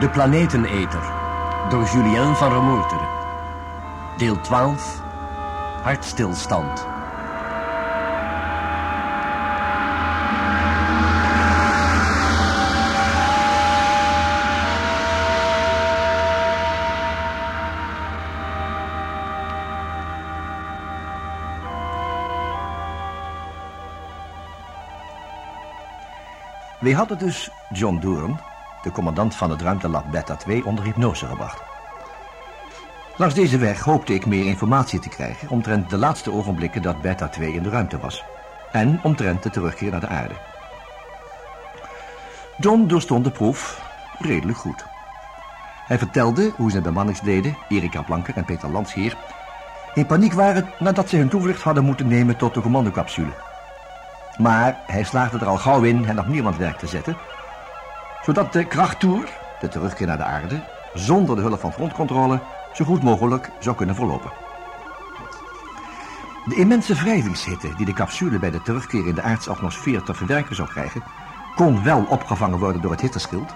De Planeteneter door Julien van Remoerteren. Deel 12. Hartstilstand. Wij hadden dus John Doorn, de commandant van het ruimtelab Beta 2, onder hypnose gebracht. Langs deze weg hoopte ik meer informatie te krijgen omtrent de laatste ogenblikken dat Beta 2 in de ruimte was. En omtrent de terugkeer naar de aarde. John doorstond de proef redelijk goed. Hij vertelde hoe zijn bemanningsleden, Erika Blanker en Peter Landsheer, in paniek waren nadat ze hun toevlucht hadden moeten nemen tot de commandocapsule. Maar hij slaagde er al gauw in hen opnieuw het werk te zetten, zodat de krachttoer, de terugkeer naar de aarde, zonder de hulp van frontcontrole, zo goed mogelijk zou kunnen verlopen. De immense wrijvingshitte die de capsule bij de terugkeer in de aardse atmosfeer te verwerken zou krijgen, kon wel opgevangen worden door het hitteschild.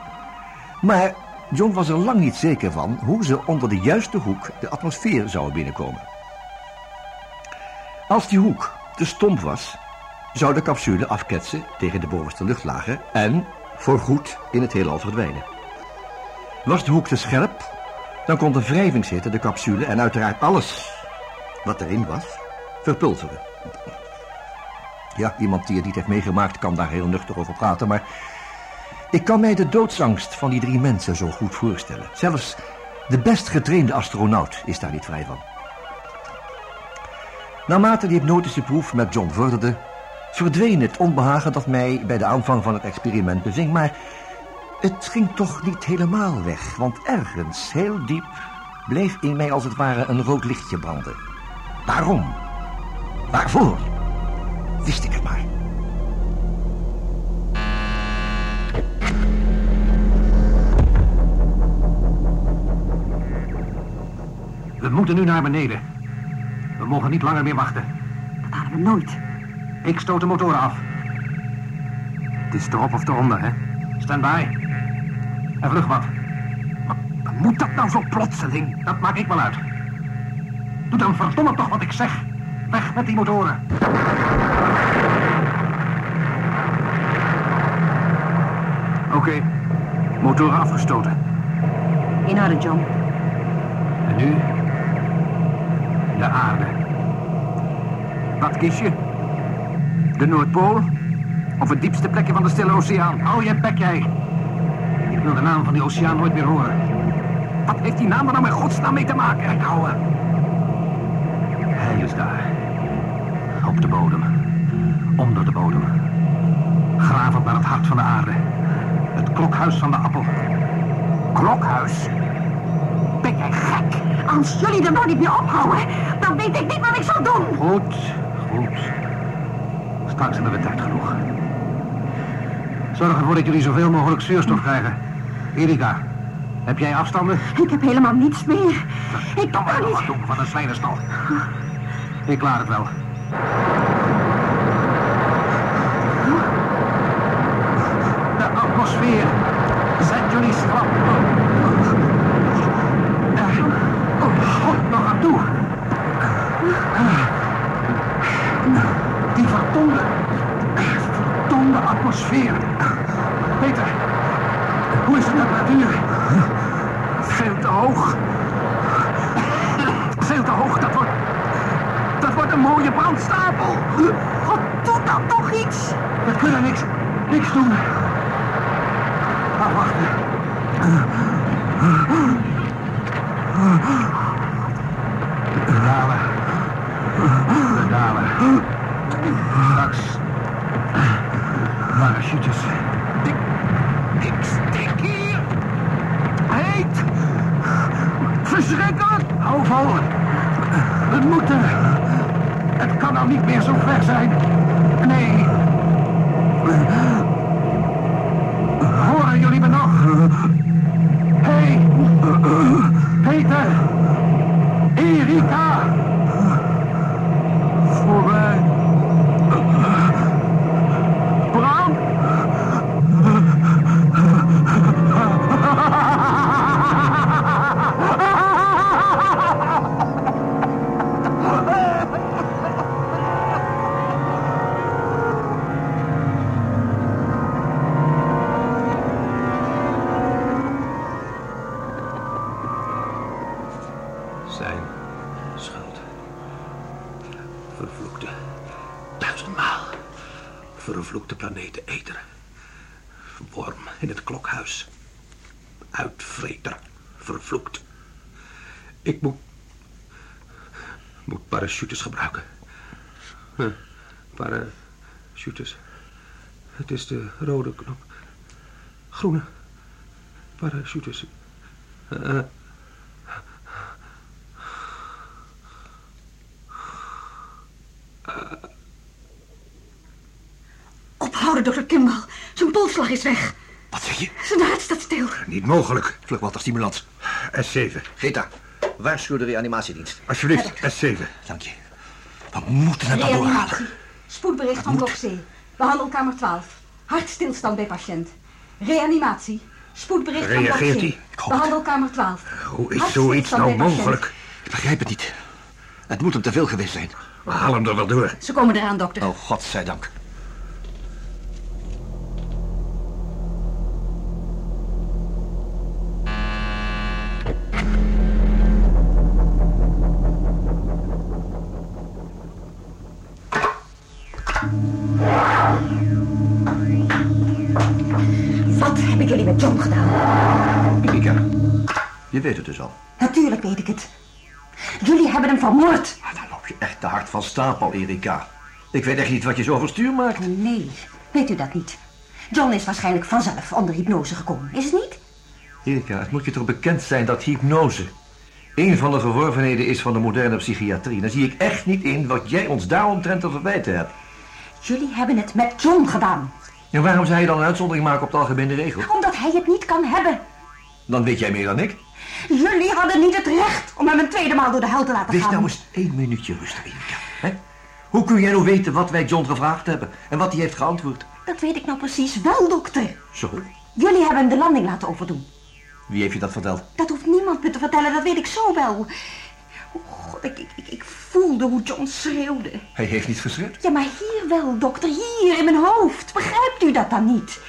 Maar John was er lang niet zeker van hoe ze onder de juiste hoek de atmosfeer zouden binnenkomen. Als die hoek te stomp was, zou de capsule afketsen tegen de bovenste luchtlagen en voorgoed in het heelal verdwijnen. Was de hoek te scherp, dan kon de wrijvingshitte de capsule en uiteraard alles wat erin was, verpulveren. Ja, iemand die het niet heeft meegemaakt kan daar heel nuchter over praten, maar ik kan mij de doodsangst van die drie mensen zo goed voorstellen. Zelfs de best getrainde astronaut is daar niet vrij van. Naarmate die hypnotische proef met John vorderde, verdween het onbehagen dat mij bij de aanvang van het experiment beving, maar het ging toch niet helemaal weg, want ergens, heel diep, bleef in mij als het ware een rood lichtje branden. Waarom? Waarvoor? Wist ik het maar. We moeten nu naar beneden. We mogen niet langer meer wachten. Dat hadden we nooit. Ik stoot de motoren af. Het is erop of eronder, hè? Stand by. En vlug wat. Maar moet dat nou zo plotseling? Dat maak ik wel uit. Doe dan verdomme toch wat ik zeg. Weg met die motoren. Oké. Motoren afgestoten. In orde, John. En nu? De aarde. Wat kies je? De Noordpool? Of het diepste plekje van de Stille Oceaan? Hou je bek, jij. Ik wil de naam van die oceaan nooit meer horen. Wat heeft die naam er nou met godsnaam mee te maken? Ik hou er. Hij is daar. Op de bodem. Onder de bodem. Gravend naar het hart van de aarde. Het klokhuis van de appel. Klokhuis? Ben jij gek? Als jullie er nou niet meer ophouden, dan weet ik niet wat ik zal doen. Goed, goed. Straks hebben we tijd genoeg. Zorg ervoor dat jullie zoveel mogelijk zuurstof krijgen. Erika, heb jij afstanden? Ik heb helemaal niets meer. Ik kan niet. van een zwijnenstal. Ik klaar het wel. De atmosfeer. Zet jullie schrap. God, nog aan toe. Die verdomde, verdomde Peter, hoe is de temperatuur? Veel te hoog. Veel te hoog, dat wordt... Dat wordt een mooie brandstapel. God, doe dan toch iets. We kunnen niks, niks doen. Ah, wachten. We dalen. We dalen. Straks. Parachutes. Ik, Vervloekte planeten Eter. Worm in het klokhuis. Uitvreter. Vervloekt. Ik moet... Moet parachutes gebruiken. Parachutes. Het is de rode knop. Groene. Parachutes. Uh, Ophouden, dokter Kimball. Zijn polsslag is weg. Wat zeg je? Zijn hart staat stil. Niet mogelijk. Vluchtwaterstimulans. S7. Geta, waarschuw de reanimatiedienst. Alsjeblieft, S7. Dank je. We moeten het dan doorhalen. Reanimatie. Spoedbericht van blok C. Behandelkamer 12. Hartstilstand bij patiënt. Reanimatie. Spoedbericht van blok Reageert C. hij? Behandelkamer 12. Hoe is zoiets nou mogelijk? Ik begrijp het niet. Het moet hem te veel geweest zijn. We halen hem er wel door. Ze komen eraan, dokter. Oh, godzijdank. Je weet het dus al. Natuurlijk weet ik het. Jullie hebben hem vermoord. Ah, dan loop je echt te hard van stapel, Erika. Ik weet echt niet wat je zo overstuur maakt. Nee, weet u dat niet? John is waarschijnlijk vanzelf onder hypnose gekomen, is het niet? Erika, het moet je toch bekend zijn dat hypnose... een van de verworvenheden is van de moderne psychiatrie. Dan zie ik echt niet in wat jij ons daaromtrent te verwijten hebt. Jullie hebben het met John gedaan. En waarom zou je dan een uitzondering maken op de algemene regel? Omdat hij het niet kan hebben. Dan weet jij meer dan ik. Jullie hadden niet het recht om hem een tweede maal door de hel te laten Wees gaan. nou eens één minuutje rustig, Erika. Hè? Hoe kun jij nou weten wat wij John gevraagd hebben en wat hij heeft geantwoord? Dat weet ik nou precies wel, dokter. Zo, Jullie hebben hem de landing laten overdoen. wie heeft je dat verteld? Dat hoeft niemand me te vertellen, dat weet ik zo wel. Oh god, ik, ik, ik, ik voelde hoe John schreeuwde. Hij heeft niet geschreeuwd. Ja, maar hier wel, dokter, hier in mijn hoofd. Begrijpt u dat dan niet?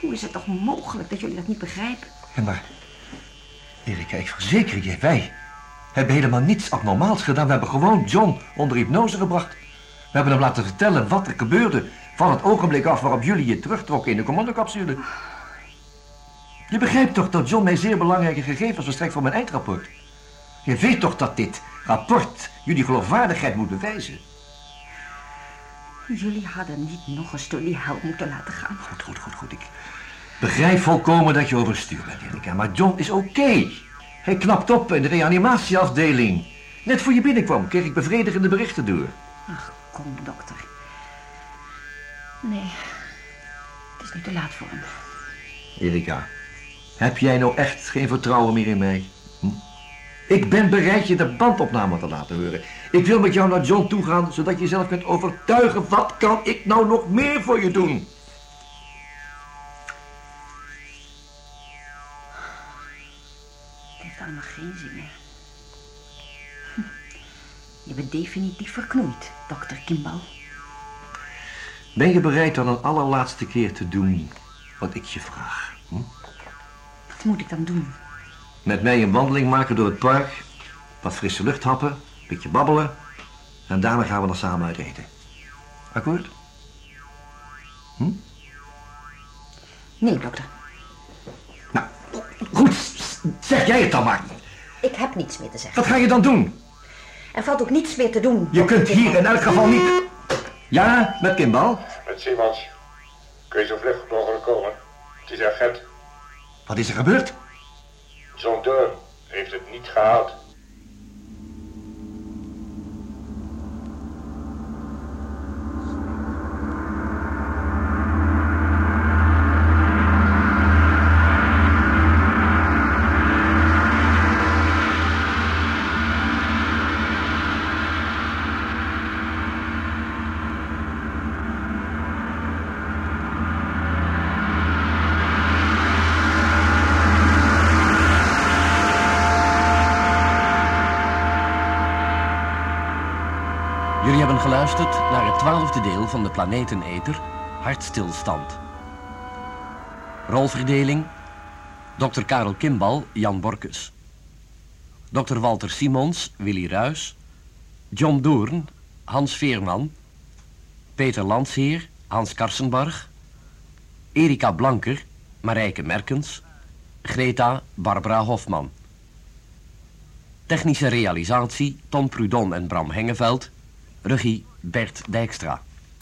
Hoe is het toch mogelijk dat jullie dat niet begrijpen? Ja, maar... Erika, ik verzeker je, wij hebben helemaal niets abnormaals gedaan. We hebben gewoon John onder hypnose gebracht. We hebben hem laten vertellen wat er gebeurde... van het ogenblik af waarop jullie je terugtrokken in de commandocapsule. Je begrijpt toch dat John mij zeer belangrijke gegevens verstrekt voor mijn eindrapport? Je weet toch dat dit rapport jullie geloofwaardigheid moet bewijzen? Jullie hadden niet nog eens door die hel moeten laten gaan. Goed, goed, goed, goed. Ik begrijp volkomen dat je overstuur bent, Erika. Maar John is oké. Hij knapt op in de reanimatieafdeling. Net voor je binnenkwam kreeg ik bevredigende berichten door. Ach, kom, dokter. Nee, het is nu te laat voor hem. Erika, heb jij nou echt geen vertrouwen meer in mij? Hm? Ik ben bereid je de bandopname te laten horen. Ik wil met jou naar John toe gaan, zodat je jezelf kunt overtuigen. Wat kan ik nou nog meer voor je doen? Bent definitief verknoeid, dokter Kimball. Ben je bereid dan een allerlaatste keer te doen wat ik je vraag? Hm? Wat moet ik dan doen? Met mij een wandeling maken door het park. Wat frisse lucht happen. Een beetje babbelen. En daarna gaan we dan samen uit eten. Akkoord? Nee, dokter. Nou, goed. Zeg jij het dan maar. Ik heb niets meer te zeggen. Wat ga je dan doen? Er valt ook niets meer te doen. Je kunt hier in elk geval niet... Ja, met Kimbal. Met Simons. Kun je zo vlug mogelijk komen? Het is agent. Wat is er gebeurd? John Durham heeft het niet gehaald. Geluisterd naar het twaalfde deel van de Planeteneter, Hartstilstand. Rolverdeling, Dr. Karel Kimbal, Jan Borkus. Dr. Walter Simons, Willy Ruys. John Doorn, Hans Veerman. Peter Landsheer, Hans Karsenbarg. Erika Blanker, Marijke Merkens. Greta Barbara Hofman. Technische realisatie Tom Prudon en Bram Hengeveld. Regie Bert Dijkstra.